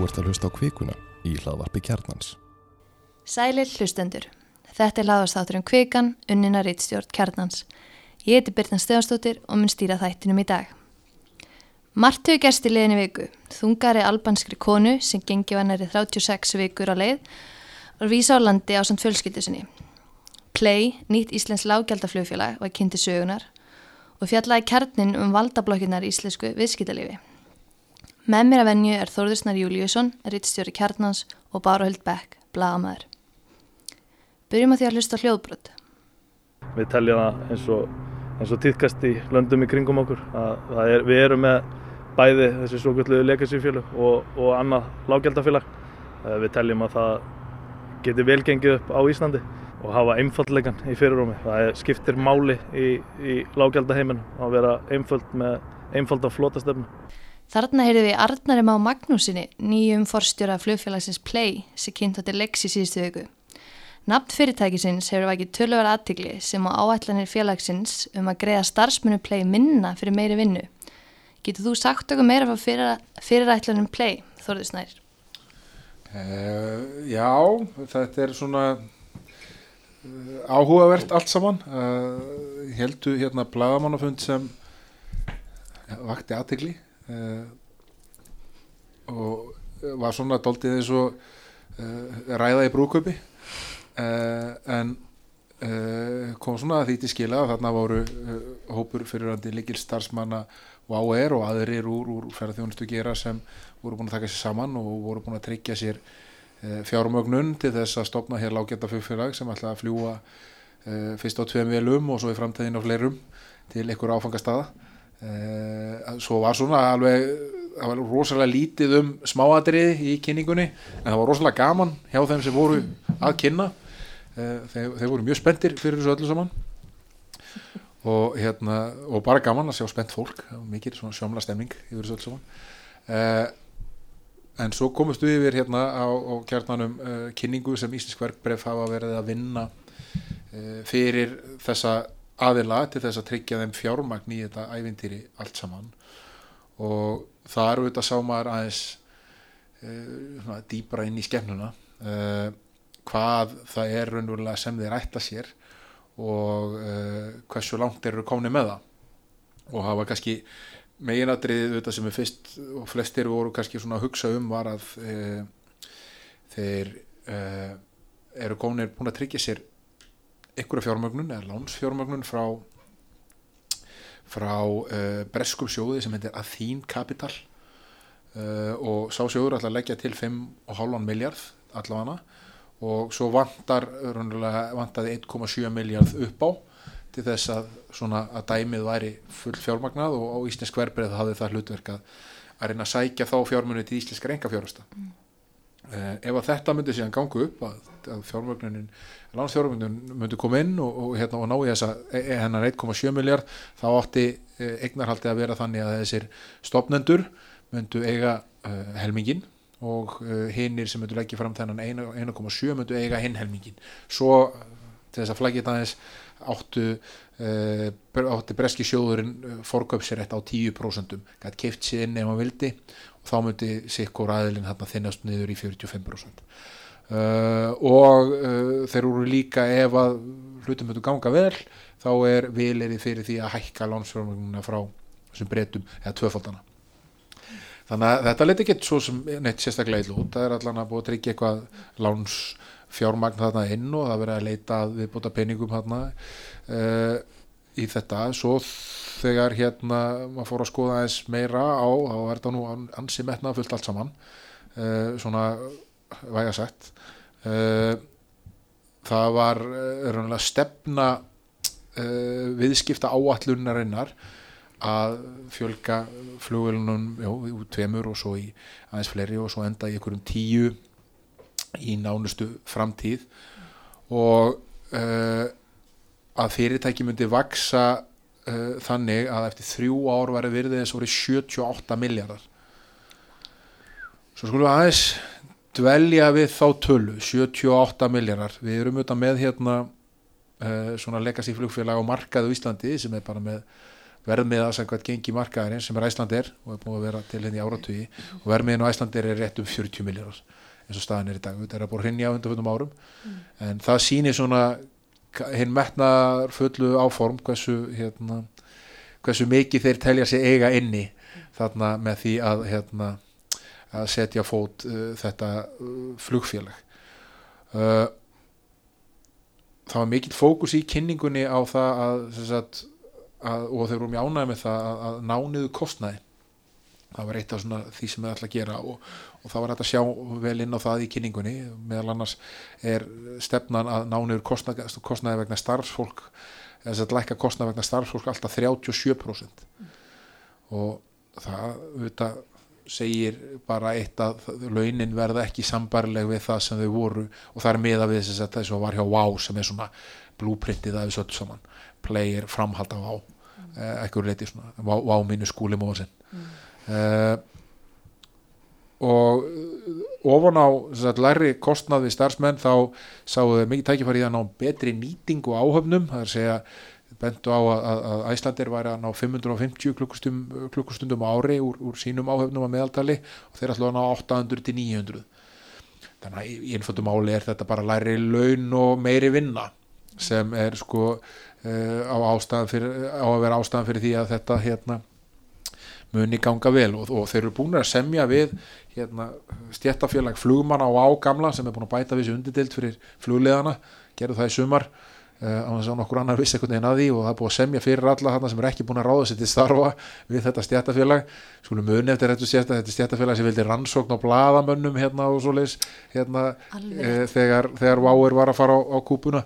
Þú ert að hlusta á kvikuna í hlaðvarpi kjarnans. Sælir hlustendur. Þetta er hlaðvarstátturinn Kvikan, unnina reittstjórn Kjarnans. Ég heiti Birna Stefansdóttir og mun stýra þættinum í dag. Mart hefur gerst í leiðinni viku. Þungari albanskri konu sem gengi vannari 36 vikur á leið og vísa á landi á samt fjölskyldu sinni. Play, nýtt Íslensk lágjaldaflugfélag, var kynnti sögunar og fjallaði kjarnin um valdablokkinar íslensku viðskiptalifi. Með mér að venju er Þórðursnar Júliusson, rittstjóri kjarnans og Bárahöld Beck, blagamæður. Byrjum að því að hlusta á hljóðbrot. Við teljum það eins og, eins og týðkast í löndum í kringum okkur. að Er, við erum með bæði þessi svo kvöldu legacyfjölu og, og annað lágjaldafélag. Við teljum að það geti velgengið upp á Íslandi og hafa einfalllegan í fyrirrumi. Það skiptir máli í, í lágjaldaheiminum að vera einfald með einfalda flótastöfnu. Þarna heyrðu við Arnari Má Magnúsinni, nýjum forstjóra flugfélagsins Play sem kynnt átti Lex í síðustu viku. Napt fyrirtækisins hefur vakið tölvar aðtigli sem á áætlanir félagsins um að greiða starfsmunni Play minna fyrir meiri vinnu. Getur þú sagt okkur meira frá fyrir, fyrirætlanum Play, Þorður Snær? Uh, já, þetta er svona uh, áhugavert allt saman. Uh, heldu hérna blagamannafund sem vakti aðtigli uh, og var svona doldið eins og uh, ræða í brúköpi uh, en kom svona því til skila þarna voru hópur fyrirandi líkil starfsmanna og áer og aðrir úr, úr ferðarþjónustu gera sem voru búin að taka sér saman og voru búin að tryggja sér fjármögnun til þess að stopna hér lágeta flugfélag sem ætla að fljúa fyrst á tveim velum og svo í framtæðin á fleirum til einhver áfangastada svo var svona alveg það var rosalega lítið um smáadrið í kynningunni en það var rosalega gaman hjá þeim sem voru að kynna. Uh, þeir, þeir voru mjög spendir fyrir þessu öllu saman. Og hérna og bara gaman að sjá spennt fólk mikið svona sjómla stemning yfir þessu öllu saman. Uh, en svo komust við yfir hérna á, á kjarnanum kynningu sem Íslensk verkbref hafa verið að vinna fyrir þessa aðila til þess að tryggja þeim fjármagn í þetta ævintýri allt saman. Og það eru þetta sá maður aðeins uh, dýbra inn í skemmnuna uh, hvað það er raunverulega sem þeir ætta sér og uh, hversu langt þeir eru komni með það. Og hafa kannski meginadriðið þetta sem er fyrst og flestir voru kannski svona að hugsa um var að þeir eru komnir búin að tryggja sér einhverja fjármögnun eða lánsfjármögnun frá frá uh, breskum sjóði sem heitir Athene Capital. Uh, og sá sjóður ætla að leggja til 5,5 miljard allavega. Og svo vantar vantaði 1,7 miljard upp á til þess að, svona, að dæmið væri full fjármagnað og á Íslensk verbreyð hafði það hlutverk að, að reyna að sækja þá fjármunni til Íslensk reynga mm. Uh, ef að þetta myndi síðan gangu upp að, að fjármagnunin landsfjármögnun myndi koma inn og, og, hérna, og ná í þessa e, e, hennar 1,7 miljard þá átti e, eignarhaldi að vera þannig að þessir stopnendur myndu eiga uh, helmingin og uh, hinnir sem myndu leggja fram þennan 1,7 myndu eiga hinn helmingin svo til þess að flækja það áttu uh, átti breski sjóðurinn forköpsir á 10% gæti keift inn ef maður vildi þá myndi sikkur aðilinn þinnast niður í 45% Uh, og uh, þeir eru líka ef að hlutum höfðu ganga vel þá er vilerið fyrir því að hækka lánsfjármagnuna frá þessum breytum eða tvöfaldana þannig að þetta leti ekki svo sem neitt sérstaklega illa út. Það er allan að búið að tryggja eitthvað lánsfjármagn þarna inn og það verið að leita við búta peningum þarna. Uh, í þetta. Svo þegar hérna maður fór að skoða eins meira á þá er þetta nú ansi metnað fullt allt saman svona væga sagt. Uh, það var uh, stefna uh, viðskipta áallunarinnar að fjölga flugvelunum úr tveimur og svo í aðeins fleiri og svo enda í einhverjum tíu í nánustu framtíð. Og að fyrirtæki myndi vaksa þannig að eftir þrjú ár væri virðið þess að voru 78 miljardar svo skulum við aðeins dvelja við þá tölu 78 miljardar við erum auðvitað með hérna uh, svona legacy flugfélag á markaðu Íslandi sem er bara með verðmiða samkvæmt gengi markaðarinn sem er Æslandir og er búið að vera til henni áratugi. Og verðmiðin á Æslandir er rétt um 40 miljardar eins og staðan er í dag, þetta er að búið hrinja á undanfjöndum árum. En það sýnir svona hinn metnar fullu áform hversu, hérna, hversu mikið þeir telja sig eiga inni þarna með því að, hérna, að setja fót uh, þetta uh, flugfélag. Uh, það var mikill fókus í kynningunni á það að, sagt, að og þeir voru mjög ánægði með það að, að nániðu kostnaði. Það var eitt af því sem við ætla að gera og, og það var hægt að sjá vel inn á það í kynningunni. Meðal annars er stefnan að nániður kostnaði, kostnaði vegna starfsfólk þess að lækka kostnaði vegna starfsfólk alltaf 37% og það auðvitað segir bara eitt að launin verða ekki sambarleg við það sem þau voru. Og það er miða við þess að þess að var hjá WOW sem er svona blúprintið af þessu öllu saman. Player framhald af WOW. Mm. eh, ekki úr leiti svona WOW, WOW mínu skúli móðsinn mm. eh, og ofan á sagt, læri kostnað við starfsmenn þá sáðu þau mikið tækifæri í að ná betri nýting og áhöfnum. Það er að segja bentu á að, að Æslandir væri að ná 550 klukkustundum, klukkustundum ári úr, úr sínum áhöfnum að meðaltali og þeir ætlaði að ná 800 til 900 þannig að í einföldum áli er þetta bara læri laun og meiri vinna sem er sko uh, á, fyrir, á að vera ástæðan fyrir því að þetta hérna muni ganga vel og, og þeir eru búin að semja við hérna, stjættafélag flugmann á ágamla sem er búin að bæta við þessu undirdild fyrir flugleðana, gerðu það í sumar á þess að nokkur annar vissi einhvern veginn að því og það er búið að semja fyrir alla þarna sem er ekki búin að ráða sér til starfa við þetta stjættafélag skulum muni eftir þetta stjættafélag sem vildi rannsókn á bladamönnum hérna og svo leis hérna, e, þegar, þegar Váir var að fara á, á kúpuna.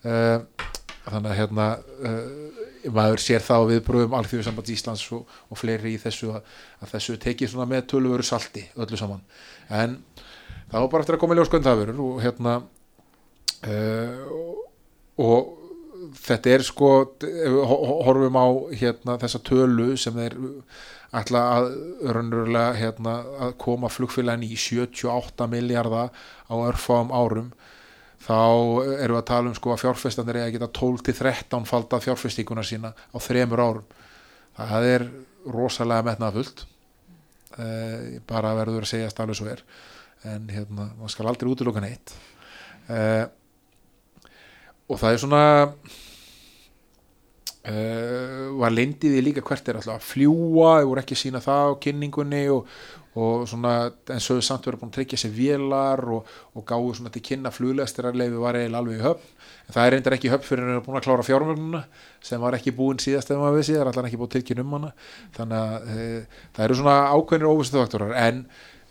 E, þannig að hérna e, maður sér það á viðbröðum alþjóðu samband Íslands og, og fleiri í þessu að, að þessu tekið svona með tölvöru salti öllu saman. En það var bara eftir að koma í verður og hérna og og þetta er sko horfum á hérna, þessa tölu sem er ætla að, hérna, að koma flugfélagin í 78 miljardar á örfáum árum þá erum við að tala um sko að fjárfestanir er að geta 12-13 falda fjárfestíkunar sína á þremur árum. Það er rosalega metnafullt eh, bara verður að segja að stálu svo er. En hérna, maður skal aldrei útlöka neitt. Eh, og það er svona uh, var lindið í líka hvert er alltaf að fljúa þau voru ekki að sína það á kynningunni og, og svona en svo er samt verið búin að tryggja sér vélar og, og gáðu svona til kynna fluglegstirarleifi var eiginlega alveg í höfn. En það er reyndar ekki höfn fyrir að það er búin að klára fjármögnuna sem var ekki búin síðast ef maður vissi, það er alltaf ekki búin tilkyn um hana. Þannig að e, það eru svona ákveðnir óvistu faktorar en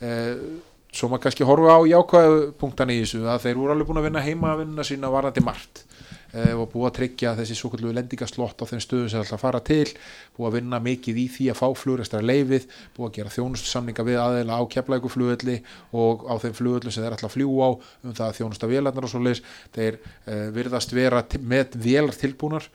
e, svo maður kannski horfa á jákvæðu punktan í þessu að þeir voru alveg búin að vinna heima að vinna sína varandi margt og búið að tryggja þessi svo kallu lendingaslott á þeim stöðum sem það ætla að fara til búið að vinna mikið í því að fá flugrestra leifið, búið að gera þjónustsamninga við aðeila á keflækuflugölli og á þeim flugöllu sem þeir ætla að fljú á um það að þjónusta vélarnar og svo leis þeir e, virðast vera með vélar tilbúnar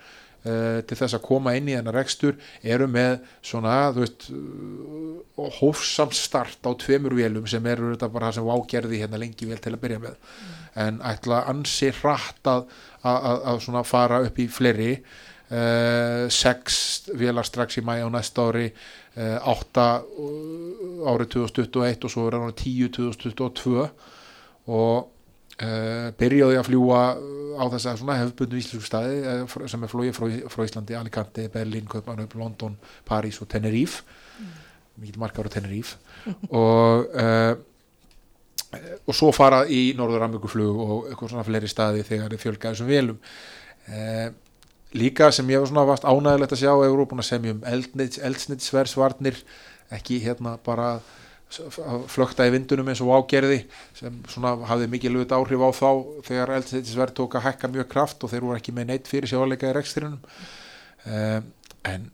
Uh, til þess að koma inn í þennar rekstur eru með svona veist uh, hófsamt start á tveimur vélum sem eru þetta bara það sem vágerði hérna lengi vel til að byrja með mm. en ætla ansi hratt að, að, að svona fara upp í fleiri uh, sex vélar strax í mæja á næsta ári átta árið 2021 og svo er það 10 2022 og Uh, byrjaði að fljúa á þess að hefðbundu íslensku staði uh, sem er flóið frá, frá Íslandi, Alicante, Berlin, Köpmanöf, London, París og Tenerife. Mm. mikið margar á Tenerife. Og uh, og svo fara í Norður-Amerikuflug og eitthvað svona fleiri staði þegar þið fjölgaði sem velum líka sem ég var svona vast ánægilegt að sjá Európuna sem um eldsnitsverðsvarnir ekki hérna bara flökta í vindunum eins og ágerði sem svona hafði mikið lögut áhrif á þá þegar eldsveitisverð tók að hækka mjög kraft og þeir voru ekki með neitt fyrir sjáleika í rekstrinum. Um, en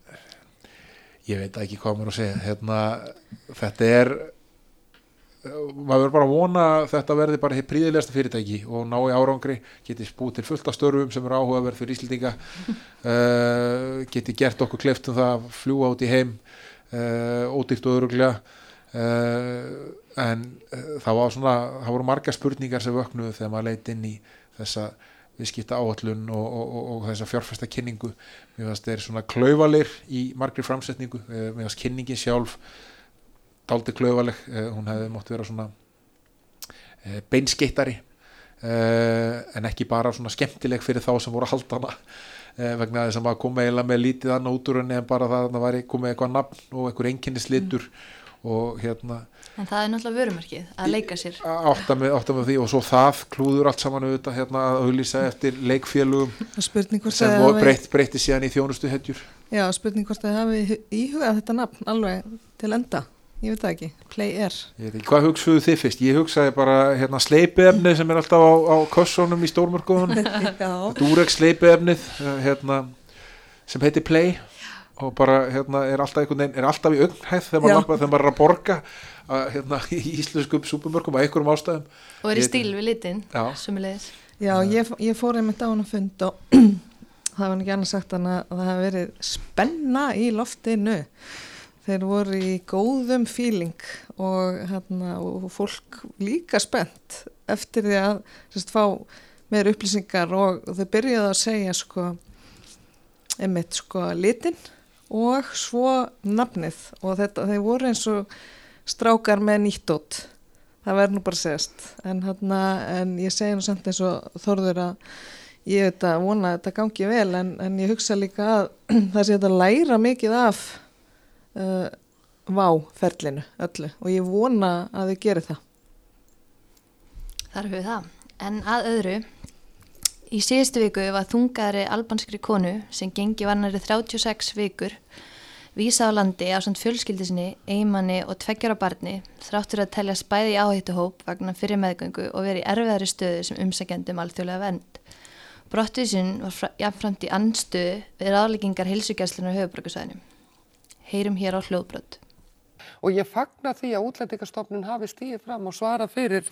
ég veit ekki hvað maður að segja hérna, þetta er maður verður bara að vona þetta verði bara hér príðilegasta fyrirtæki og ná í árangri, geti spúið til fullta störfum sem eru áhugaverð fyrir Íslandinga uh, geti gert okkur kleftum það að fljúa út í heim uh, ódýrt og öruglega en uh, það svona það voru marga spurningar sem vöknuðu þegar maður leitt inn í þessa viðskipta áallun og, og, og, og þessa fjárfesta kynningu. Mér finnst þeir svona klauvalir í margri framsetningu, eh, mér finnst kynningin sjálf daldi klauvaleg eh, hún hefði mótt vera svona eh, beinskeittari eh, en ekki bara svona skemmtileg fyrir þá sem voru að halda hana. Eh, vegna þess að maður kom eiginlega með lítið annað út úr henni en bara það að það væri komið eitthvað nafn og eitthvað einkennislitur og hérna En það er náttúrulega vörumarkið að leika sér. átta með, átta með því og svo það klúður allt saman auðvitað hérna að auðlýsa eftir leikfélugum Það er sem breytti síðan í þjónustu hedjur Já, spurning hvort að hafi íhugað þetta nafn alveg til enda. Ég veit það ekki. Play Air. ekki, hvað hugsuðu þið fyrst? Ég hugsaði bara hérna sleipiefni sem er alltaf á, á kossónum í stórmörkuðunum Já. Durex sleipiefnið eh, hérna, sem heitir Play og bara hérna er alltaf einhvern veginn er alltaf í augnhæð þegar maður, labba, þegar maður er að borga að, hérna, í íslenskum súpumörkum að einhverjum ástæðum. Og er í stíl við litin, Já. Já, ég, ég fór einmitt á hann að fund og það var ekki annað sagt að það hafi verið spenna í loftinu. Þeir voru í góðum fíling og, hérna, og fólk líka spennt eftir því að sérst, fá meir upplýsingar og þau byrjuðu að segja sko, einmitt sko litin og svo nafnið. Og þetta, þeir voru eins og strákar með nýttótt það verður nú bara að segjast. En, hana, en ég segi nú samt eins og Þorður að ég veit að vona að þetta gangi vel en, en ég hugsa líka að það sé að læra mikið af uh, váferlinu öllu. Og ég vona að þau gerir það. Þar höfum við það. En að öðru, í síðustu viku var þungaðri albanskri konu sem gengi varnari 36 vikur vísa á landi á samt fjölskyldi sinni, eiginmanni og tveggjara barni þráttur að telja spæði áhættuhóp vagnar fyrir meðgöngu og verið erfiðari stöðu sem umsækjandum alþjóðlega vend. Brottvísin var fra- jafnframt í andstöðu við ráðleggingar heilsugjæslunar höfuborgarsæðinu. Heyrum hér á hljóðbrott. Og ég fagna því að útlendingastofnun hafi stíðið fram og svara fyrir,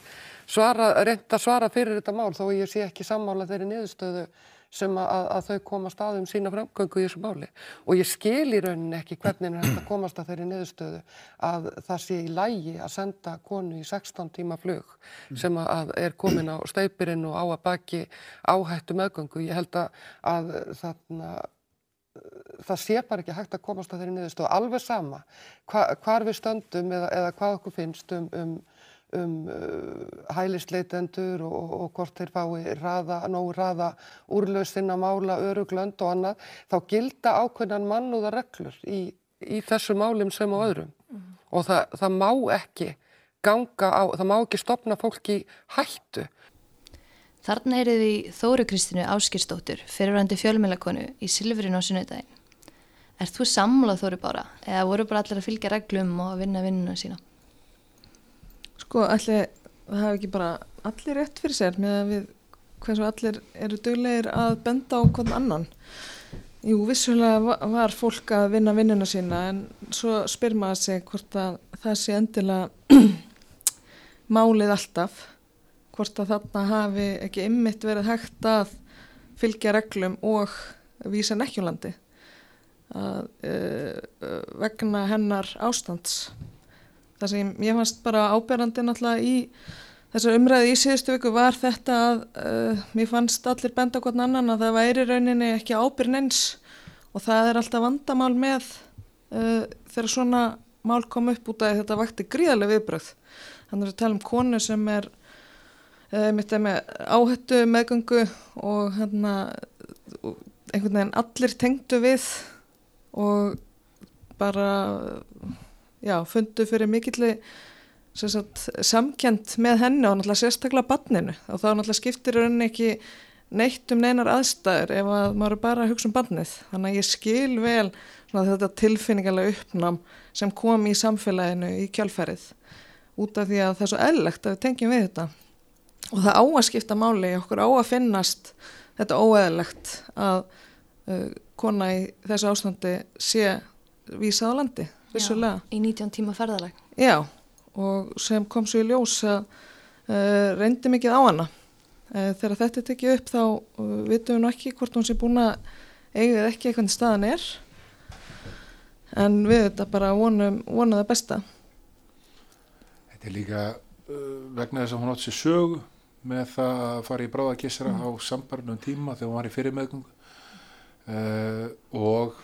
svara, reynda svara fyrir þetta mál þó ég sé ekki sammála þeirri niðurstöðu sem að, að þau koma staðum sína framgöngu í þessu máli og ég skil í rauninni ekki hvernig er að komast að þeirri niðurstöðu að það sé í lægi að senda konu í 16 tíma flug sem að er komin á steipirinn og á að baki áhættu meðgöngu. Ég held að, að þarna það sé bara ekki hægt að komast að þeirri niðurstöðu. Alveg sama hva, hvar við stöndum eða, eða hvað okkur finnst um, um, um uh, hælisleitendur og, og, og hvort þeir fái raða, nógu raða úrlausinn að mála öruglönd og annað þá gilda ákveðnan mannúða reglur í, í þessu málum sem á öðrum. Og það, það má ekki ganga á, það má ekki stopna fólki hættu Þarna er því Þóru Kristínu Áskirsdóttur, fyrirvændi fjölmjölakonu í Silfurinn á sunnudaginn. Er þú sammúlað Þóru Bára eða voru bara allir að fylgja reglum og að vinna vinnuna sína? Sko, allir, það hafi ekki bara allir rétt fyrir sér með að við hversu allir eru duglegir að benda á hvern annan. Jú, vissulega va- var fólk að vinna vinnuna sína en svo spyr maður sig hvort að það sé endilega málið alltaf hvort að þarna hafi ekki ymmit verið hægt að fylgja reglum og vísa nekkjulandi að, uh, vegna hennar ástands. Það sem ég fannst bara áberandi náttúrulega í þessar umræði í síðustu viku var þetta að uh, mér fannst allir benda hvern annan að það væri rauninni ekki ábyrn eins og það er alltaf vandamál með uh, þegar svona mál kom upp út að þetta vakti gríðarlega viðbröð. Þannig að tala um konu sem er mitt er með áhættu meðgöngu og hérna einhvern veginn allir tengdu við og bara já, fundu fyrir mikilli samkjönd með henni og náttúrulega sérstaklega banninu og þá náttúrulega skiptir rauninni ekki neitt um neinar aðstæður ef að maður bara hugsa um bannið þannig að ég skil vel svona, þetta tilfinningarlega uppnám sem kom í samfélaginu í kjálfærið út af því að það er svo eðlegt að við tengjum við þetta og það á að skipta máli okkur á að finnast þetta óeðlegt að uh, kona í þessu ástandi sé vísað á landi, vissulega. Já, í 19 tíma ferðalag. Já, og sem kom svo í ljós að uh, reyndi mikið á hana. Uh, þegar þetta er tekið upp þá uh, vitum við nú ekki hvort hún sé búin að eigið ekki eitthvað staðan er. En við þetta bara vonum, vonum það besta. Þetta er líka uh, vegna þess að hún átt sér sögu með það að fara í bráðakissara á sambarnum tíma þegar hún var í fyrir meðgöngu. Uh, og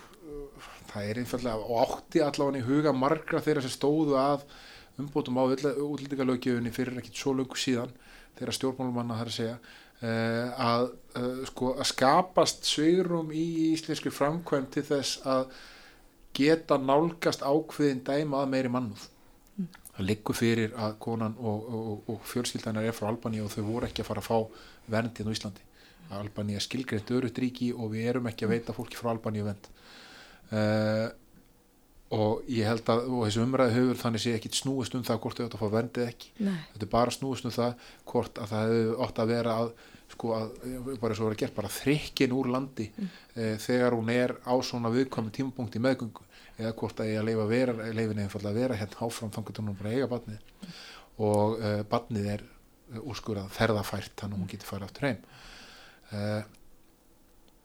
það er einfallega og átti allavega í huga margra þeirra sem stóðu að umbótum á útlendingalögjöfunni fyrir ekkit svo löngu síðan þeirra stjórnmálumanna þar að segja uh, að, uh, sko, að skapast sveirum í íslensku framkvæm til þess að geta nálgast ákveðin dæma að meiri mannúð það liggur fyrir að konan og, og, og fjölskyldanar er frá Albaníu og þau voru ekki að fara að fá verndin á Íslandi Albaníu er skilgreint örutt ríki og við erum ekki að veita fólki frá Albaníu vend uh, og ég held að og þessu umræðu höfur þannig sé ekki snúist um það hvort þau átt að fá verndið ekki Nei. þetta er bara snúist um það hvort að það átt að vera að sko að, bara eins og vera gert, bara þrykkin úr landi mm. þegar hún er á svona viðkomi tímapunkt í meðgöngu eða hvort að ég að leifa vera, leifin einfallega að vera hérna áfram þannig að hún bara eiga batnið mm. og uh, batnið er uh, úrskurað ferðafært þannig að hún getur farið aftur heim. Uh,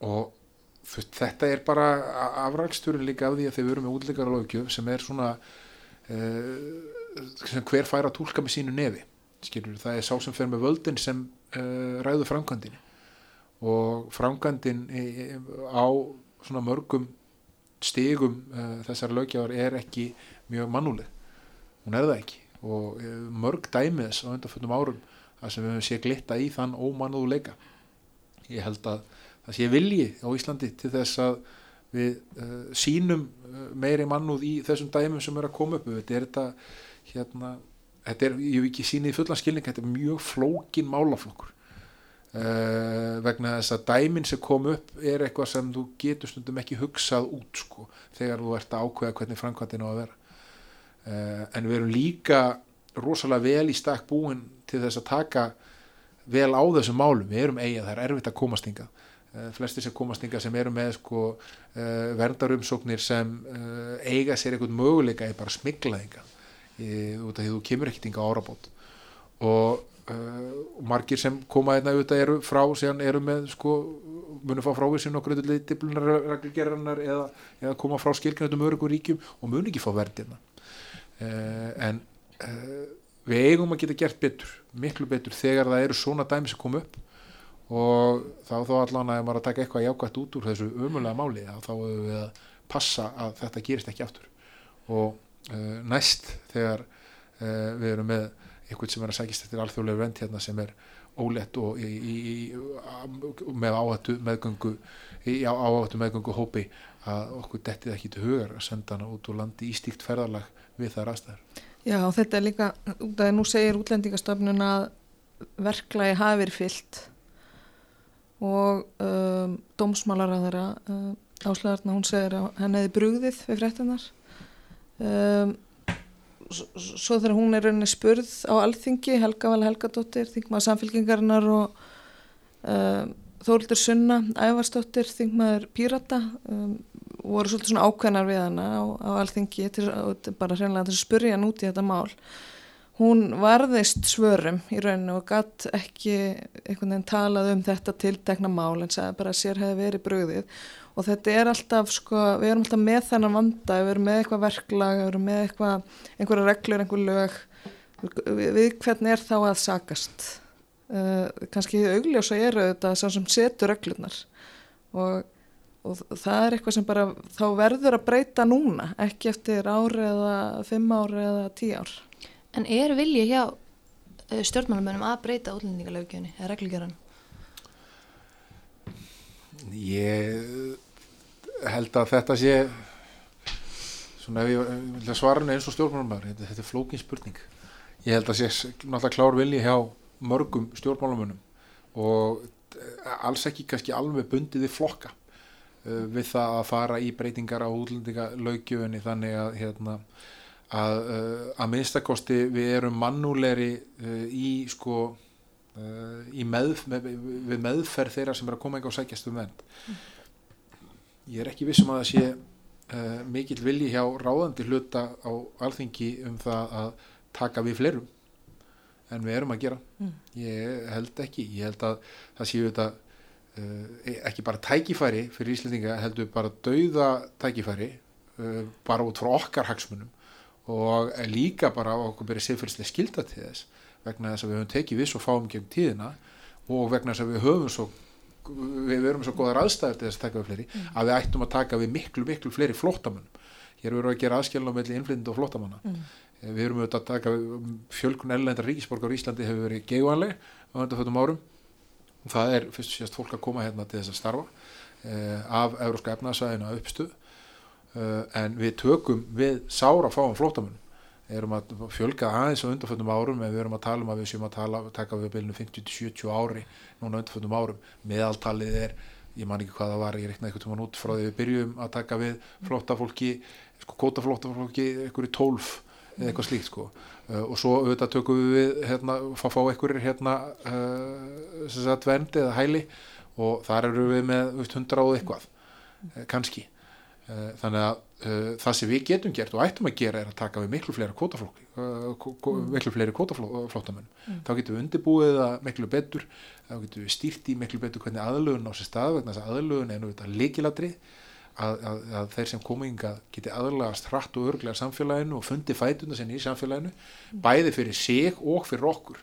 og þetta er bara afræksturinn líka af því að þau veru með útleikaralókjöf sem er svona sem hver fær að tólka með sínu nefi skilur, það er sá sem fer með völdin sem ræður framkvæmdini og framkvæmdin á svona mörgum stigum uh, þessar lögjáðar er ekki mjög mannúleg hún er það ekki. Og uh, mörg dæmiðs á undanfjöndum árum þar sem við höfum sé glitta í þann ómannúleika ég held að það sé vilji á Íslandi til þess að við uh, sínum meiri mannúð í þessum dæmum sem er að koma upp. Þetta er þetta hérna, þetta er, ég hef ekki sínið fullan skilning þetta er mjög flókin málaflokkur Uh, vegna þess að dæmin sem kom upp er eitthvað sem þú getur stundum ekki hugsað út sko, þegar þú ert að ákveða hvernig framkvæmdinn á að vera. Uh, en við erum líka rosalega vel í stakk búin til þess að taka vel á þessum málum, við erum eiga, það er erfitt að komast ynga uh, flestir sem komast ynga sem eru með sko, verndarumsóknir sem eiga sér eitthvað möguleika er bara smiklaðinga út af því þú kemur ekkert ynga árabót og Uh, margir sem koma einna auðvitað eru frá síðan eru með sko munu fá frávísin og gröðuleg diplunarreglgerðarnar eða, eða koma frá skilknættum örugur ríkjum og munu ekki fá verðina uh, en uh, við eigum að geta gert betur miklu betur þegar það eru svona dæmi sem kom upp. Og þá þá allan að maður að taka eitthvað jákvæmt út úr þessu umulega máli þá hefur við að passa að þetta gerist ekki aftur. Og næst þegar við erum með einhvern sem er að sækist eftir alþjóðlega vend hérna sem er ólett og í, í, í, með áhættu meðgöngu í áhættu meðgöngu hópi að okkur dettið ekki til hugar að senda hana út úr landi í stíkt ferðarlag við þar aðstæður. Já og þetta er líka, út af nú segir útlendingastofnun að verklagi hafi verið fyllt og um, dómsmálar að þeirra um, áslæðarna hún segir að henni hefði brugðið við fréttunar um, svo þegar hún er rauninni spurð á alþingi, Helga Val Helgadóttir þingmaður samfélkingarinnar og um, Þóldur Sunna Ævarsdóttir, þingmaður Pírata um, voru svolítið svona ákveðnar við hana á, á alþingi til, bara hreinlega til að spurja hann út í þetta mál. Hún varðist svörum í rauninu og gatt ekki einhvern veginn talað um þetta tiltekna mál en sagði bara að sér hefði verið bröðið og þetta er alltaf sko, við erum alltaf með þennan vanda, við erum með eitthvað verklag, við erum með eitthvað, einhverja reglur, einhver lög, við, við hvernig er þá að sakast, uh, kannski augljósa eru þetta sá sem setur reglurnar og, og það er eitthvað sem bara þá verður að breyta núna, ekki eftir ári eða fimm ári eða tí ár. En er vilji hjá stjórnmálumönum að breyta útlendingalögjöfni eða reglugjöran? Ég held að þetta sé svona ef ég vil svara eins og stjórnmálumar þetta, þetta er flókin spurning. Ég held að sé náttúrulega klár vilji hjá mörgum stjórnmálumunum og alls ekki kannski alveg bundið við flokka uh, við það að fara í breytingar á útlendingalögjöfunni þannig að hérna að uh, að minnstakosti við erum mannúleri uh, í sko í með, með, við meðferð þeirra sem er að koma ekki á sækjastu vend mm ég er ekki vissum að það sé uh, mikill vilji hjá ráðandi hluta á alþingi um það að taka við fleirum en við erum að gera mm. ég held ekki, ég held að það séu þetta uh, ekki bara tækifæri fyrir Íslandinga heldur bara dauða tækifæri uh, bara út frá okkar hagsmunum og líka bara okkur byrja sefyrslega skilda til þess vegna þess að við höfum tekið við svo fáum gegn tíðina og vegna þess að við höfum svo við, við erum svo góðar aðstæður til þess að taka við fleiri Mm. að við ættum að taka við miklu, miklu fleiri flóttamönnum. Hér verðum við að gera aðskilna melli innflytjandi og flóttamanna. Mm. Eh, við erum auðvitað að taka við- fjölgun ellendar ríkisborgar á Íslandi hefur verið geigvanleg á undanfötum árum. Það er fyrst og síðast fólk að koma hérna til þess að starfa eh, af Evróska efnaðsvæðinu að uppstuð. Uh, en við tökum við sára fáum flóttamönnum erum að fjölga aðeins á undanfötum árum en við erum að tala um að við séum að tala, taka við bylunu 50-70 ári núna á undanfötum árum. Meðaltalið er, ég man ekki hvað það var ég reiknaði eitthvað tíma út frá því við byrjum að taka við flóttafólki, sko kóta flóttafólki eitthvað í 12 eða eitthvað slíkt sko. Uh, og svo auðvitað tökum við hérna, fá fá eitthvað hérna uh, sem sagt vernd eða hæli og þar eru við með þú veist, 100 og eitthvað eh, kannski. Eh, þannig að uh, það sem við getum gert og ættum að gera er að taka við miklu fleiri kvótaflokki uh, miklu fleiri kvótaflóttamenn þá getum við undirbúið það miklu betur þá getum við stýrt í miklu betur hvernig aðlögun á sér stað vegna þess að aðlögun er nú þetta líkilatri að, að, að þeir sem kominga geti aðlagast hratt og örglega samfélaginu og fundi fætuna sinni í samfélaginu bæði fyrir sig og fyrir okkur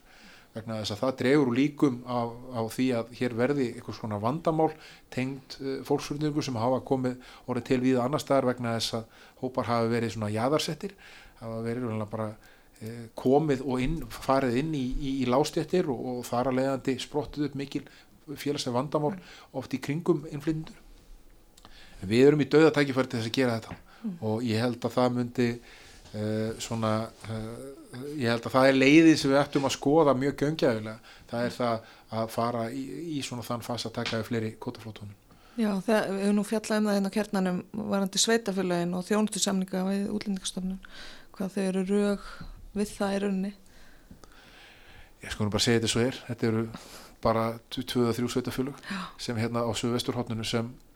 vegna þess að það dregur líkum á, á því að hér verði eitthvað svona vandamál tengd uh, fólksfjörningu sem hafa komið orðið til við annar staðar vegna þess að hópar hafa verið svona jaðarsettir hafa verið bara uh, komið og inn, farið inn í, í, í lástjættir og, og þar að leiðandi sprottuð upp mikil félagslega vandamál oft í kringum innflytjendur. En við erum í dauða tækifæri til þess að gera þetta og ég held að það myndi uh, svona uh, ég held að það er leiðið sem við ættum að skoða mjög göngjaðulega það er það að fara í, í svona þann fas að taka við fleiri kótaflótunum Já, þegar við höfum nú fjallað um það hérna á kjarnanum varandi sveitafélagin og þjónustu samninga við útlendingastofnun hvað þau eru rög við það í rauninni. Ég sko nú bara segja þetta svo er. Þetta eru bara 2-3 sveitafélug sem hérna á söguvesturhóttinu sem uh,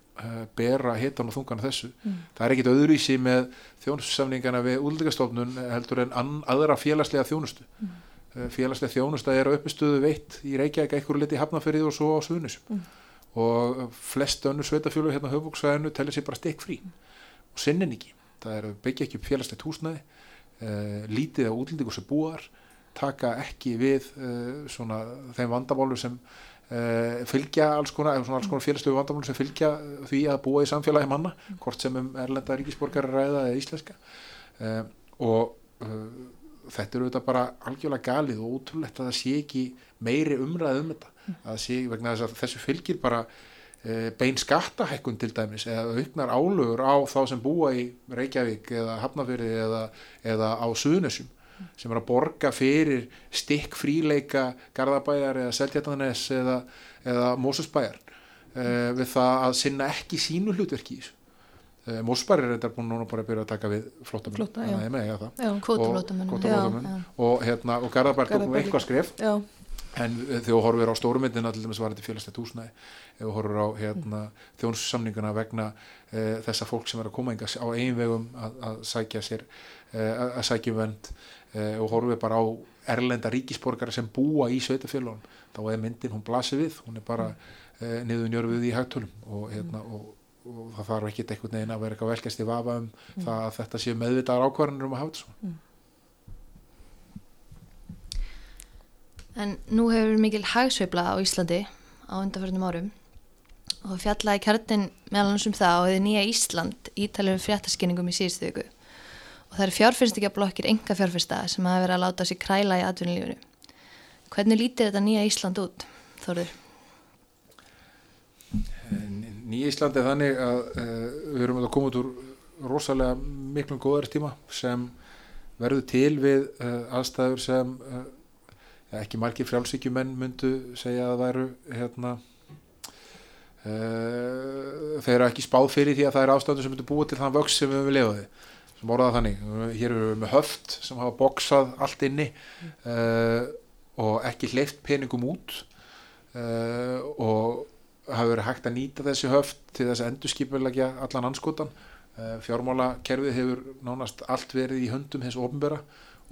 bera hitan og þungan þessu Mm. það er ekkit öðruvísi með þjónustusamningana við útlendingastofnun heldur en aðra félagslega þjónustu Mm. uh, félagslega þjónusta er á uppistöðu veitt í Reykjavík eitthvað liti hafnafyrið og svo á Suðunisum Mm. og flest önnur sveitafélug hérna á höfbúksvæðinu tellir sér bara stikk frí og sinnin ekki það er að byggja ekki upp félagslegt húsnæði uh, lítið á sem búar taka ekki við uh, svona þeim vandamálu sem fylgja alls konar, konar félagslegu vandamálu sem fylgja því að búa í samfélagi manna hvort sem um erlenda ríkisborgari ræða eða íslenska. Uh, og uh, þetta eru þetta bara algjörlega galið og útrúlegt að það sé ekki meiri umræð um þetta. Að það sé vegna þess að þessu fylgir bara uh, bein skattahækkun til dæmis eða auknar álögur á þá sem búa í Reykjavík eða Hafnafyrði eða, eða á Suðunessum sem er að borga fyrir stikk fríleika Garðabæjar eða Seltjarnanes eða, eða Mósusbæjar uh, við það að sinna ekki sínu hlutverki uh, Mósusbæjar er þetta búin núna bara að byrja að taka við flottamenn Flótta, já. Ég mega það. Já, Kvótaflótamönnum. Og- hérna, og Garðabæjar tók nú Garðabær eitthvað skref já, en þegar þú horfir á stórumyndina til dæmis var þetta félagslegt húsnæði ef þú horfir á hérna, þjónussamninguna vegna uh, þessa fólk sem er að koma enga á eigin vegum að, sækja sér uh, að sækja um uh, og horfir bara á erlenda ríkisborgara sem búa í sveitafélagum þá er myndin, hún blasir við hún er bara uh, niður njörfið í hægtölum og, hérna, og, og það þarf ekki eitthvað neginn að vera eitthvað velkast í vafa um það að þetta séu meðvitaðar ákvarðanir um að hafa þetta svona. En nú hefur mikil hagsveifla á Íslandi á undanförnum árum og fjallaði kjartin meðal hans um það á því nýja Ísland ítalið um fréttaskinningum í síðustu viku og það eru fjárfyrstikja blokkir enga fjárfyrsta sem hafa verið að láta sér kræla í atvinnulífinu. Hvernig lítir þetta nýja Ísland út, Þórður? Nýja Íslandi er þannig að uh, við erum að koma út úr rosalega miklum góðar tíma sem verður til við uh, aðstæður sem uh, ekki margir frjálsíkjumenn myndu segja að væru hérna uh, þeir eru ekki spáð fyrir því að það er ástæður sem myndu búa til þann vöks sem við höfum lefaði sem orðað þannig, hér erum við með höft sem hafa boksað allt inni uh, og ekki hleyft peningum út uh, og hafa verið hægt að nýta þessi höft til þess að endurskipulegja allan anskotan uh, fjármálakerfið hefur nánast allt verið í höndum hins ofnbera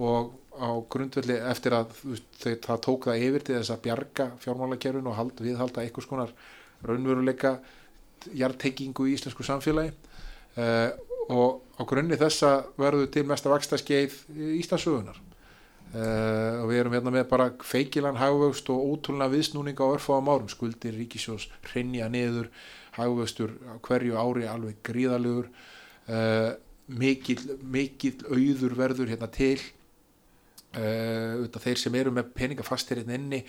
og á grundvelli eftir að þau, það tók það yfir til þess að bjarga fjármálakerfin og hald, viðhalda einhvers konar raunveruleika jartengingu í íslensku samfélagi. Og grunni þessa verður til mesta vakstaskeið Íslandsögunar uh, og við erum hérna með bara feikilan hagvöxt og ótrúlega viðsnúning á örfáðum árum, skuldir ríkisjós hrinja niður, hagvöxtur hverju ári alveg gríðalegur uh, mikil, mikil auður verður hérna til. Uh, þeir sem eru með peningafastir hérna inni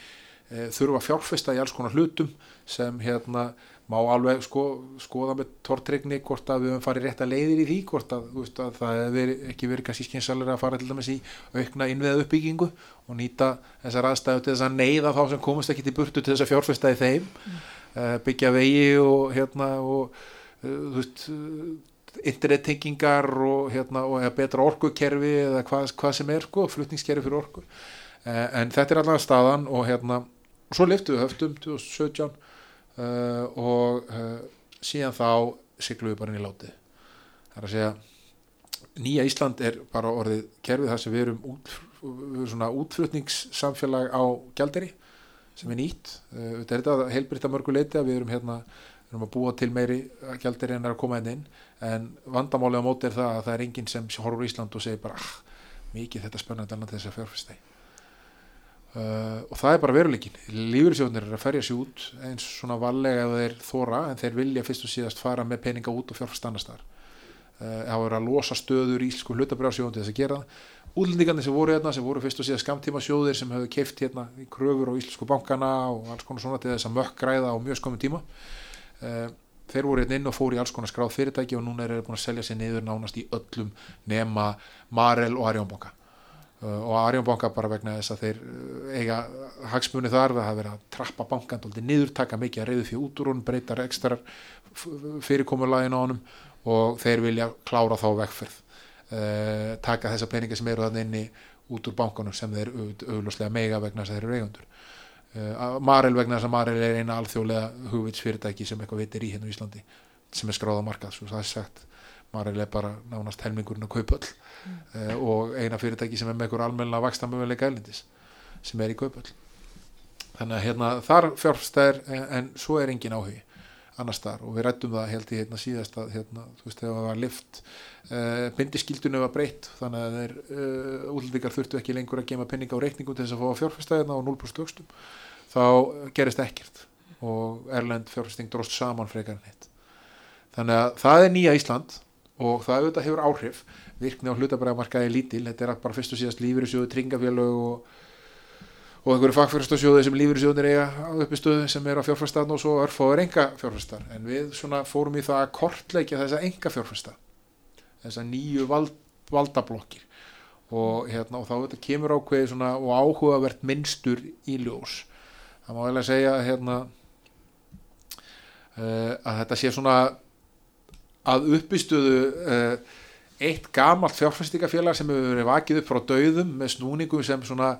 þurfa fjárfesta í alls konar hlutum sem hérna má alveg sko, skoða með tortregni hvort að við höfum farið rétt að leiðir í því hvort að, veist, að það hefur ekki verið kannski skynsalega að fara til dæmis í aukna innviða uppbyggingu og nýta þessar aðstæðu til þess að neyða þá sem komast ekki til burtu til þess að fjárfesta í þeim mm. uh, byggja vegi og hérna og uh, veist internettengingar og, hérna, og betra orkukerfi eða hvað, hvað sem er sko, flutningskerfi fyrir orku uh, en þetta er allavega staðan og hérna, svo liftuðu höftum 2017 uh, og uh, síðan þá sykluðu bara inn í látið. Það er að segja nýja Ísland er bara orðið kerfið þar sem við erum út, svona útflutningssamfélag á gjalderi sem er nýtt. Þetta er þetta heilbritt að mörgu leiti að við erum hérna við erum að búa til meiri gjalderi en er að koma inn inn. En vandamálið á móti er það að það er enginn sem horfur Ísland og segir bara ah, mikið þetta spennandi annað þess að fjárfæsta í Uh, og það er bara veruleikin lífyrirsjóðnir er að ferja sér út eins svona vallega ef þeir þóra en þeir vilja fyrst og síðast fara með peninga út og fjárfæst annars þar það uh, er að losa stöður í íslensku hlutabrjársjóðun til þess að gera það. Útlendingarnir sem voru hérna sem voru fyrst og síðast skamtíma sjóðir sem hefur keift hérna í kröfur á íslensku bankana og alls konar svona til þess að mökk græða á mjög skomum tíma. Uh, þeir voru hérna inn og fóru í alls konar skráð fyrirtæki og núna er þeir búin að selja sér niður nánast í öllum nema Marel og Arjónbanka og Arjónbanka bara vegna þess að þeir eiga hagsmunni þar það hafa verið að trappa bankan doldi niður, taka mikið að reyðu fyrir út úr hún, breyta ekstra fyrirkomurlægin á honum og þeir vilja klára þá vegferð. Uh, taka þessa peningi sem eru þannig inni út úr bankanum sem þeir auglúslega mega vegna þess að þeir eru eigundur uh, Marel vegna þess að Marel er eina alþjóðlega hugvitsfyrirtæki sem eitthvað veitir í hérna í Íslandi sem er skráða markað, svo það er sagt Marel er bara nánast helmingurinn að kaupöll mm. uh, og eina fyrirtæki sem er með einhver almenna vaksta möguleika elindis sem er í kaupöll þannig að hérna þar fjárfstæðir en, en svo er engin áhugi annars þar og við rættum það held í hérna síðast að hérna, þú veist þegar það var lift uh, bindiskildunum var breytt. Þannig að þeir uh, útlendingar þurftu ekki lengur að gema penninga á reikningum til þess að fá fjárfstæðina og 0% vöxtum. Þá gerist ekkert og Erlend fjárfsting dróst saman frekar en hitt. Þannig að það er nýja Ísland og það auðvitað hefur áhrif. Virkni á hlutabræðamarkaði lítil. Þetta er bara fyrst og síðast lífyrirsjóðu, tringafélög og, og einhverju fagfjárfærstasjóðu sem lífyrirsjóðunir eiga uppi stöðu sem er á fjárfærstan og svo örfáður enga fjárfærstar en við fórum í það að kortleikja þessa enga fjárfærstar þessa nýju vald, valdablokkir. Og, hérna, og þá þetta kemur ákveði svona og áhugavert minnstur í ljós. Það má vel að segja hérna, uh, að þetta sé svona að uppistuðu uh, eitt gamalt fjárfæstingafélag sem hefur verið vakið upp frá dauðum með snúningum sem svona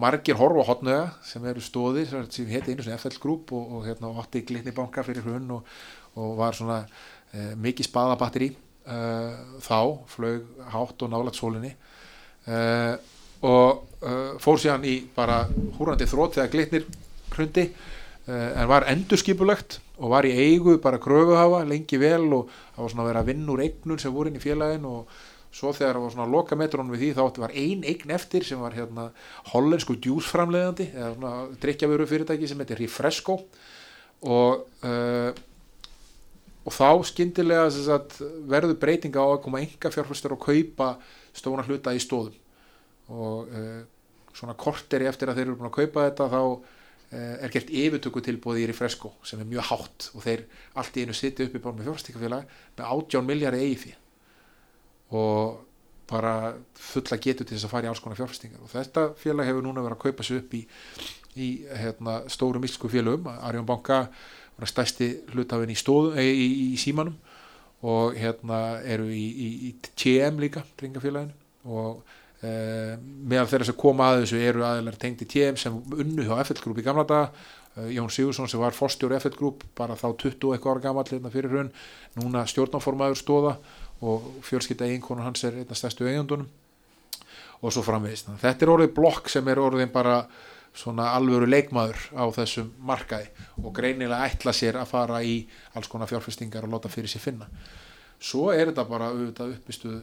margir horfa hotnöga sem eru stóðir sem heiti einu svona FL Group og, og hérna átti glitnibanka fyrir hrunn og, og var svona uh, mikið spaðabatteri uh, þá flög hátt og nálat sólinni og fór síðan í bara húrandi þrótt þegar glitnir hrundi en var endurskipulegt og var í eigu bara kröfuhafa lengi vel og það var svona að vera að vinna úr eignun sem voru inn í félagin og svo þegar það var svona lokametrónum við því þá var ein eign eftir sem var hérna hollensku djúsframleðandi eða svona drikkjaföru fyrirtæki sem heitir Refresco og uh, og þá skindilega sagt, verður breytinga á að koma enga fjárfæstur og kaupa stóna hluta í stóðum og uh, svona korteri eftir að þeir eru búin að kaupa þetta þá Eh, er gert yfirtöku tilbúið í Refresco sem er mjög hátt og þeir allt í einu sittu upp í bárn með fjárfæstíkafélag með 18 miljari eigi því og bara fulla getur til þess að fara í alls konar fjárfæstingar og þetta félag hefur núna verið að kaupa sér upp í, í hérna, stórum íslensku félagum, Arjón Banka var stæsti hlutafinn í, í, í símanum. Og hérna eru í TM líka, dringafélaginu og Uh, meðal þeirra sem koma að þessu eru aðeinar tengdi TM sem unnu hjá FL Group í gamla daga. Uh, Jón Sigursson sem var fórstjóri FL Group bara þá 20 eitthvað ára gammal hérna fyrir hrun núna stjórnáformaður stóða og fjölskylda eiginkonu hans er einna stærstu eigandunum og svo framvegist þetta er orðið blokk sem er orðin bara svona alvöru leikmaður á þessum markaði og greinilega ætla sér að fara í alls konar fjárfestingar og láta fyrir sér finna. Svo er þetta bara auðvitað uppistuð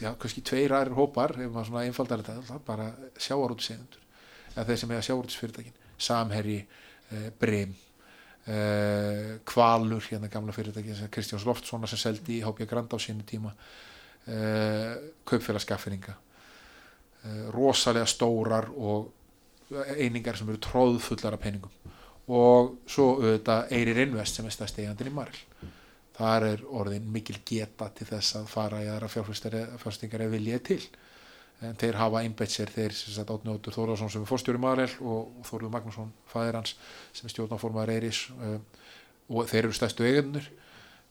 já, kannski tveir aðrir hópar ef maður svona einfaldar þetta, bara sjáarútsegundur eða þeir sem eiga sjáarútsfyrirtækin Samherji, eh, Brim eh, Kvalur hérna gamla fyrirtæki, Kristjáns Loftsson sem seldi í HB Grand á sínu tíma eh, kaupfélagskaffinninga eh, rosalega stórar og einingar sem eru tróðfullar af peningum. Og svo auðvitað Eirir Invest sem er stærst eigandin í Maril þar er orðin mikil geta til þess að fara í aðra fjárfæstingar ef viljið til. En þeir hafa einbætt sér þeir sem sagt Átni Óttur Þórðarsson sem er fórstjóri Marel og Þórður Magnússon fæðir hans sem er stjórnáformaður Eiris og þeir eru stærstu eigendunir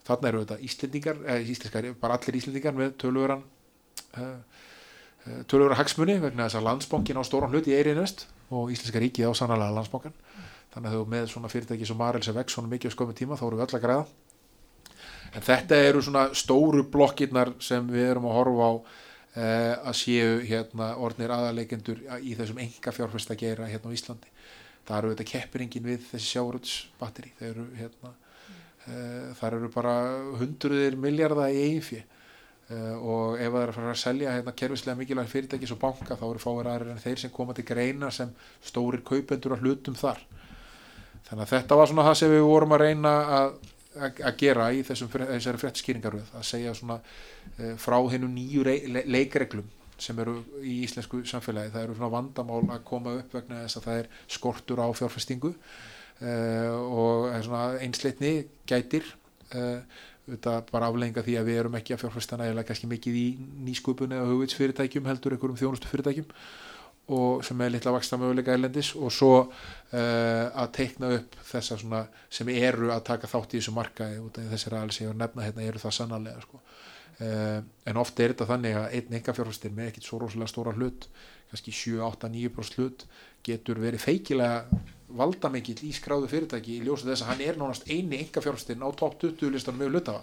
þarna eru þetta Íslendingar eh, bara allir Íslendingar með töluveran uh, töluveran hagsmunni vegna þess að landsbókin á stóran hlut í Eiri Invest og Íslenska ríkið á sannlega landsbókan þannig að þau með svona fyrirtæki sem Marel sem vex svona mikið á skömmu tíma þá eru við öll að græða en þetta eru svona stóru blokkirnar sem við erum að horfa á eh, að séu hérna orðnir aðaleikendur í þessum enga fjárfesta gera hérna á Íslandi. Það eru þetta keppiringin við þessi sjáuröldsbatteri það eru hérna eh, það eru bara hundruðir miljardar í einfið Uh, og ef það er að fara að selja hérna kervislega mikilvæg fyrirtækis og banka þá eru fáir aðrir en þeir sem koma til greina sem stórir kaupendur að hlutum þar. Þannig að þetta var svona það sem við vorum að reyna að, að, gera í þessum, þessari frettskýringaröð að segja svona uh, frá hennu nýju le, leikreglum sem eru í íslensku samfélagi. Það eru svona vandamál að koma upp vegna þess að það er skortur á fjárfestingu uh, og einsleitni gætir þetta bara aflenga því að við erum ekki að fjárfesta nægilega kannski mikið í nýsköpun eða hugvitsfyrirtækjum heldur einhverjum þjónustu fyrirtækjum og sem er litla vaksta möguleika erlendis og svo uh, að teikna upp þessar svona sem eru að taka þátt í þessu markaði út af þessari aðeins ég var nefna hérna eru það sannarlega sko. uh, en ofta er þetta þannig að einn enga fjárfæstir með ekkit svo rosalega stóra hlut kannski 7, 8, 9% hlut getur verið feikilega valdamikill í skráðu fyrirtæki í ljósu þess að hann er nánast eini enga fjárfæstin á top 20 listanum með hlutafa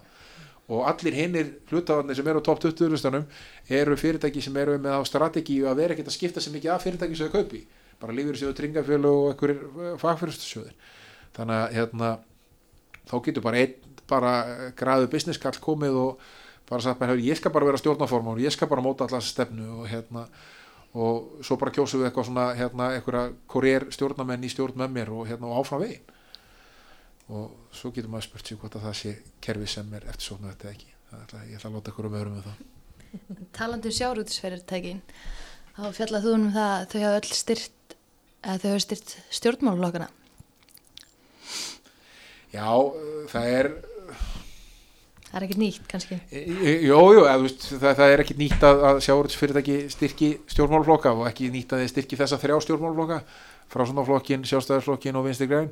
og allir hinnir hlutafarnir sem eru á top 20 listanum eru fyrirtæki sem eru með á strategíu að vera ekkert að skipta sér mikið af fyrirtæki sem þau kaupi. Bara lífur sjóðu tringafjölu og einhverjir fagfyrirstasjóðir þannig að hérna, þá getur bara einn bara græðu business kall komið og bara sagt mér, ég skal bara vera stjórnaform og ég skal bara móta allans stefnu og hérna og svo bara kjósum við eitthvað svona hérna, eitthvað korér stjórnamenn í stjórn með mér og hérna og áfram veginn og svo getur maður spurt sér hvort að það sé kerfi sem er eftir svona þetta ekki ætla, ég ætla að láta ykkur um öðrum með það Talandi um sjárútisferðartækin þá fjallað þú um það að þau hafa öll styrt að þau hafa styrt stjórnmálflokkana Já, það er Það er ekkert nýtt kannski. Jújú, það, það er ekkert nýtt að, að sjáurðsfyrirtæki styrki stjórnmálflokka og ekki nýtt að þeir styrki þessa þrjá stjórnmálflokka frá svona flokkin, sjálfstæðarflokkin og vinstir græn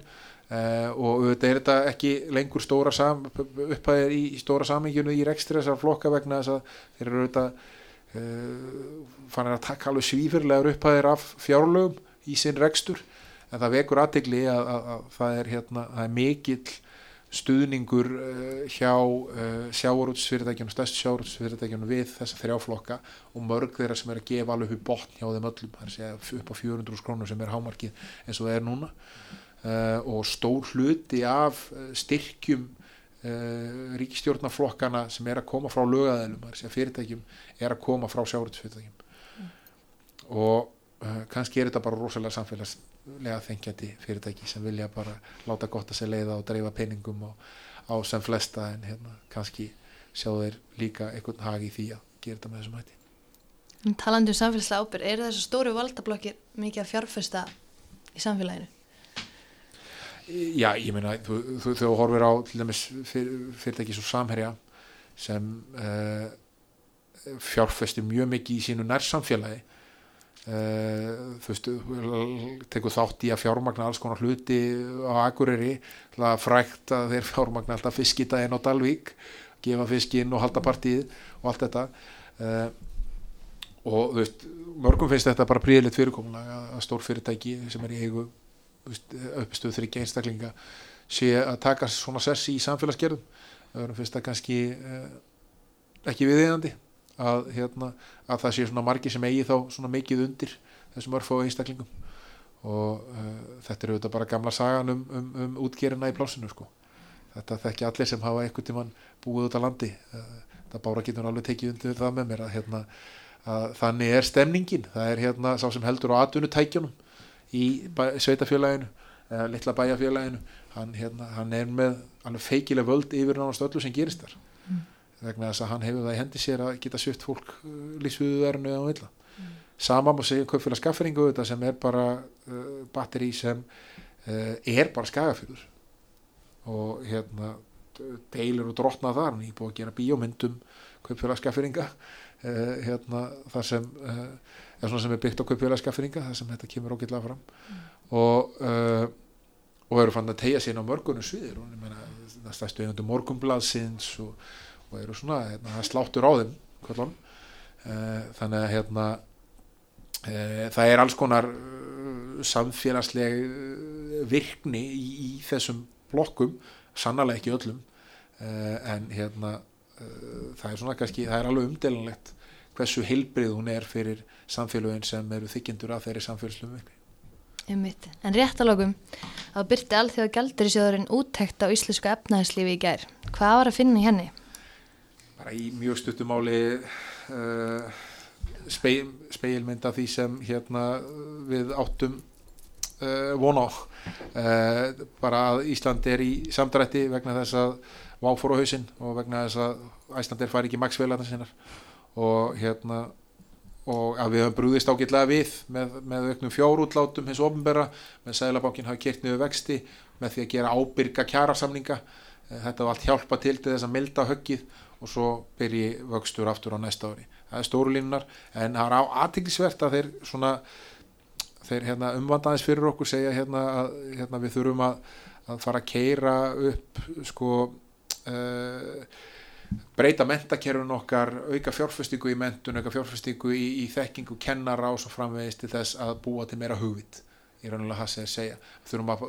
uh, og þetta er þetta ekki lengur stóra upphæðir í, í stóra saminginu í rekstri þessar flokka vegna þess að þeir eru þetta uh, eh, fannir að taka alveg svífurlegar upphæðir af fjárlögum í sinn rekstur. En það vekur aðtegli að, að, að það er, hérna, er mikill stuðningur uh, hjá sjáurútsfyrirtækjum, stærst sjáurútsfyrirtækjum við þessa þrjáflokka og mörg þeirra sem er að gefa alveg botn hjá þeim öllum, það er að segja upp á 400 krónur sem er hámarkið eins og það er núna og stór hluti af styrkjum ríkistjórnaflokkana sem er að koma frá lögaðilum, það er að fyrirtækjum er að koma frá sjáurútsfyrirtækjum mm. og kannski er þetta bara rosalega samfélags lega þengjandi fyrirtæki sem vilja bara láta gott að segja leiða og dreifa peningum og, á sem flesta en hérna kannski sjá þeir líka einhvern hag í því að gera þetta með þessum hætti Talandi um samfélagslega ábyrg, eru þessu stóru valdablokkir mikið að fjárfesta í samfélaginu? Já, ég meina þú, þú, þú horfir á til dæmis fyr, fyrirtæki svo samherja sem uh, fjárfesti mjög mikið í sínu nærsamfélagi. Uh, þú veist, tekur þátt í að fjármagna alls konar hluti á Akureyri, frækt að þeir fjármagna alltaf fiskitæðin á Dalvík gefa fiskinn og halda partíð og allt þetta. Uh, og þú veist, mörgum finnst þetta bara príðilegt fyrirkomuna að stór fyrirtæki sem er í eigu uppistöðu þryggja einstaklinga sé að taka svona sessi í samfélagsgerðum, það finnst það kannski uh, ekki viðeigandi að, hérna, að það sé svona margi sem eigi þá svona mikið undir þessum örfá einstaklingum. Og uh, þetta er auðvitað bara gamla sagan um, um, um útgerina í plásinu sko. þetta þekki allir sem hafa einhvern tíman búið út á landi. Uh, það bára getur alveg tekið undir það með mér að, hérna, að þannig er stemningin. Það er hérna sá sem heldur á atvinnutækjunum í sveitafélaginu eða litla bæjafélaginu hann, hérna, hann er með alveg feikileg völd yfir nánast öllu sem gerist þar. Vegna þess að hann hefur það í hendi sér að geta svift fólk lífsviðuverðinu eða vilja sama má segja um kaupfélag skafferingu þetta sem er bara uh, batteri sem uh, er bara skagafjörður. Og hérna deilur og drotna þar. Hann er búið að gera bíómyndum kaupfélag skafferinga uh, hérna þar sem uh, er svona sem er byggt á kaupfélag skafferinga þar sem þetta kemur ógætlega fram. Og uh, og eru fann að tegja sér á mörgunum sviðir. Og ég meina það stæstu einhverjum morgumblaðsins og, og eru svona hérna, það sláttur á þeim kvöldum. þannig að hérna e, það er alls konar uh, samfélagsleg uh, virkni í, í þessum blokkum. Sannlega ekki öllum. E, en hérna það er svona kannski, það er alveg umdelanlegt hversu heilbrið hún er fyrir samfélögin sem eru þykjendur af þeirri samfélagslum virkni Einmitt. En rétt að byrti allþjóða gældurisjóðurinn úttekt á íslensku efnæðslífi í gær. Hvað var að finna í henni? bara í mjög stuttumáli uh, speil, speilmynd af því sem hérna við áttum uh, von á uh, bara að Ísland er í samdrætti vegna þess að váfór á hausinn og vegna þess að Ísland er fari ekki maksfélagarna sinnar og hérna og að við höfum brúðist ágætlega við með, með auknum fjárútlátum hins ofnbera með Sælabankin hafa kert niður vexti með því að gera ábyrga kjærasamninga þetta var allt hjálpa til til þess að milda höggið og svo byrji vöxtur aftur á næsta ári. Það er stóru línunar en það er aðtiklisvert að þeir svona þeir hérna, umvandaðis fyrir okkur segja hérna, að hérna, við þurfum að, að fara að keira upp sko uh, breyta mentakerfun okkar auka fjárfestingu í mentun, auka fjárfestingu í, í þekkingu, kennara og svo framvegist til þess að búa til meira hugvit. Í raunulega það sem ég segja. Þurfum að,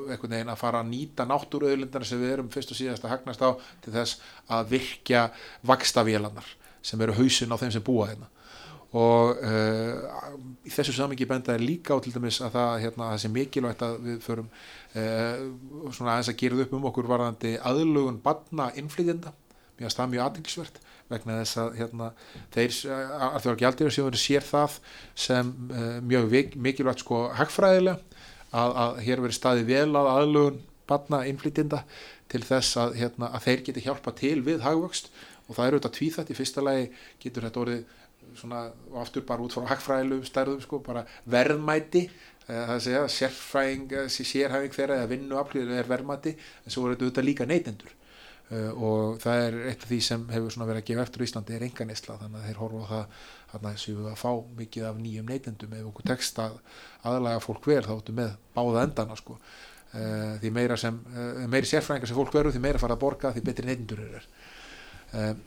að fara að nýta náttúruauðlindar sem við erum fyrst og síðast að hagnast á til þess að virkja vakstavélanar sem eru hausin á þeim sem búa hérna. Og uh, í þessu samingi benda er líka á til dæmis að það, hérna, það sé mikilvægt að við förum uh, svona aðeins að gera upp um okkur varðandi aðlugun badna innflytjenda mér finnst það mjög aðeinsvert vegna þess að hérna, þeir að þjóðar gældirisjóður sér það sem uh, mjög mikilvægt sko hagfræðilega að, að hér veri staði vel að aðlugun barna innflytjenda til þess að, hérna, að þeir geti hjálpa til við hagvöxt. Og það eru þetta tvíþætt. Í fyrsta lagi getur þetta orðið svona og aftur bara út frá hagfræðilum stærðum sko bara verðmæti. Það segja sérfræðing, sérhæfing þeirra eða vinnuaflið er verðmæti. En svo er þetta líka neytendur og það er eitt af því sem hefur verið að gefa eftir í Íslandi er enga neysla þannig að þeir horfa á það að séu að fá mikið af nýjum neytendum. Ef okkur tekst að aðlaga fólk vel þá ertu með báða endana sko. uh, því meira sem uh, meiri sérfræðingar sem fólk veru því meira fara að borga því betri neytendur er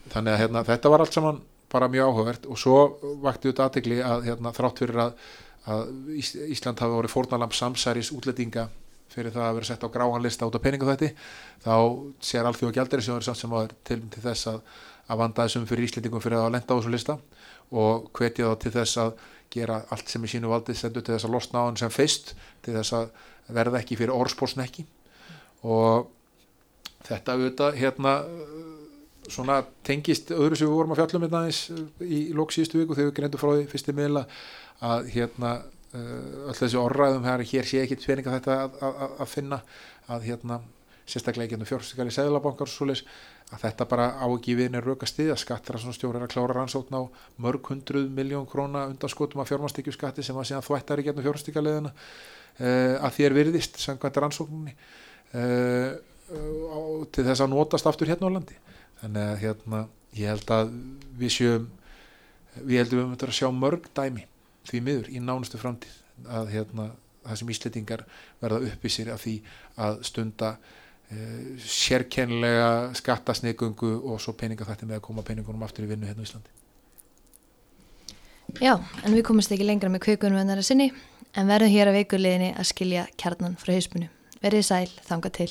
þannig að hérna, þetta var allt saman bara mjög áhugavert. Og svo vakti þetta aðtegli að hérna, þrátt fyrir að, að Ísland hafi voru fórnalam samsæris útlettinga fyrir það að vera sett á gráhanlista út af peningaþætti þá sér alþjóða gældir sem er samt sem áður til, til þess að, að vanda þessum fyrir Íslendingum fyrir að lenda á þessu lista og hvetja þá til þess að gera allt sem í sínu valdi sendu til þess að losna á hann sem feist til þess að verða ekki fyrir orðspórsnekki og þetta auðvitað hérna svona tengist öðru sem við vorum að fjallum hérna í lóksíðustu viku þegar við greindu frá því fyrsti miðla að hérna öll þessi orðræðum hér, hér sé ekki tverninga þetta að, að, að finna að hérna sérstaklega ekki fjárfæstikali seglabankar og svoleiðis að þetta bara á ekki viðinni röka stið að skattra svona stjórar að klára rannsókn á mörg hundruð miljón króna undanskotum af fjármastíkju skatti sem að síðan þvættar ekki ennum fjárfæstikaliðina uh, að því er virðist samkvæmt rannsókninni uh, til þess að notast aftur hérna á landi. Þannig að hérna ég held að við sjöum við heldum við um að sjá mörg dæmi því miður í nánustu framtíð að hérna, það sem íslitingar verða uppisir af því að stunda uh, sérkennilega skattasneigungu og svo peningafætti með að koma peningunum aftur í vinnu hérna í Íslandi. Já, en við komumst ekki lengra með kveikunum ennara sinni en verðum hér að veikuleginni að skilja kjarnan frá hauspunu. Verðið sæl, þanga til.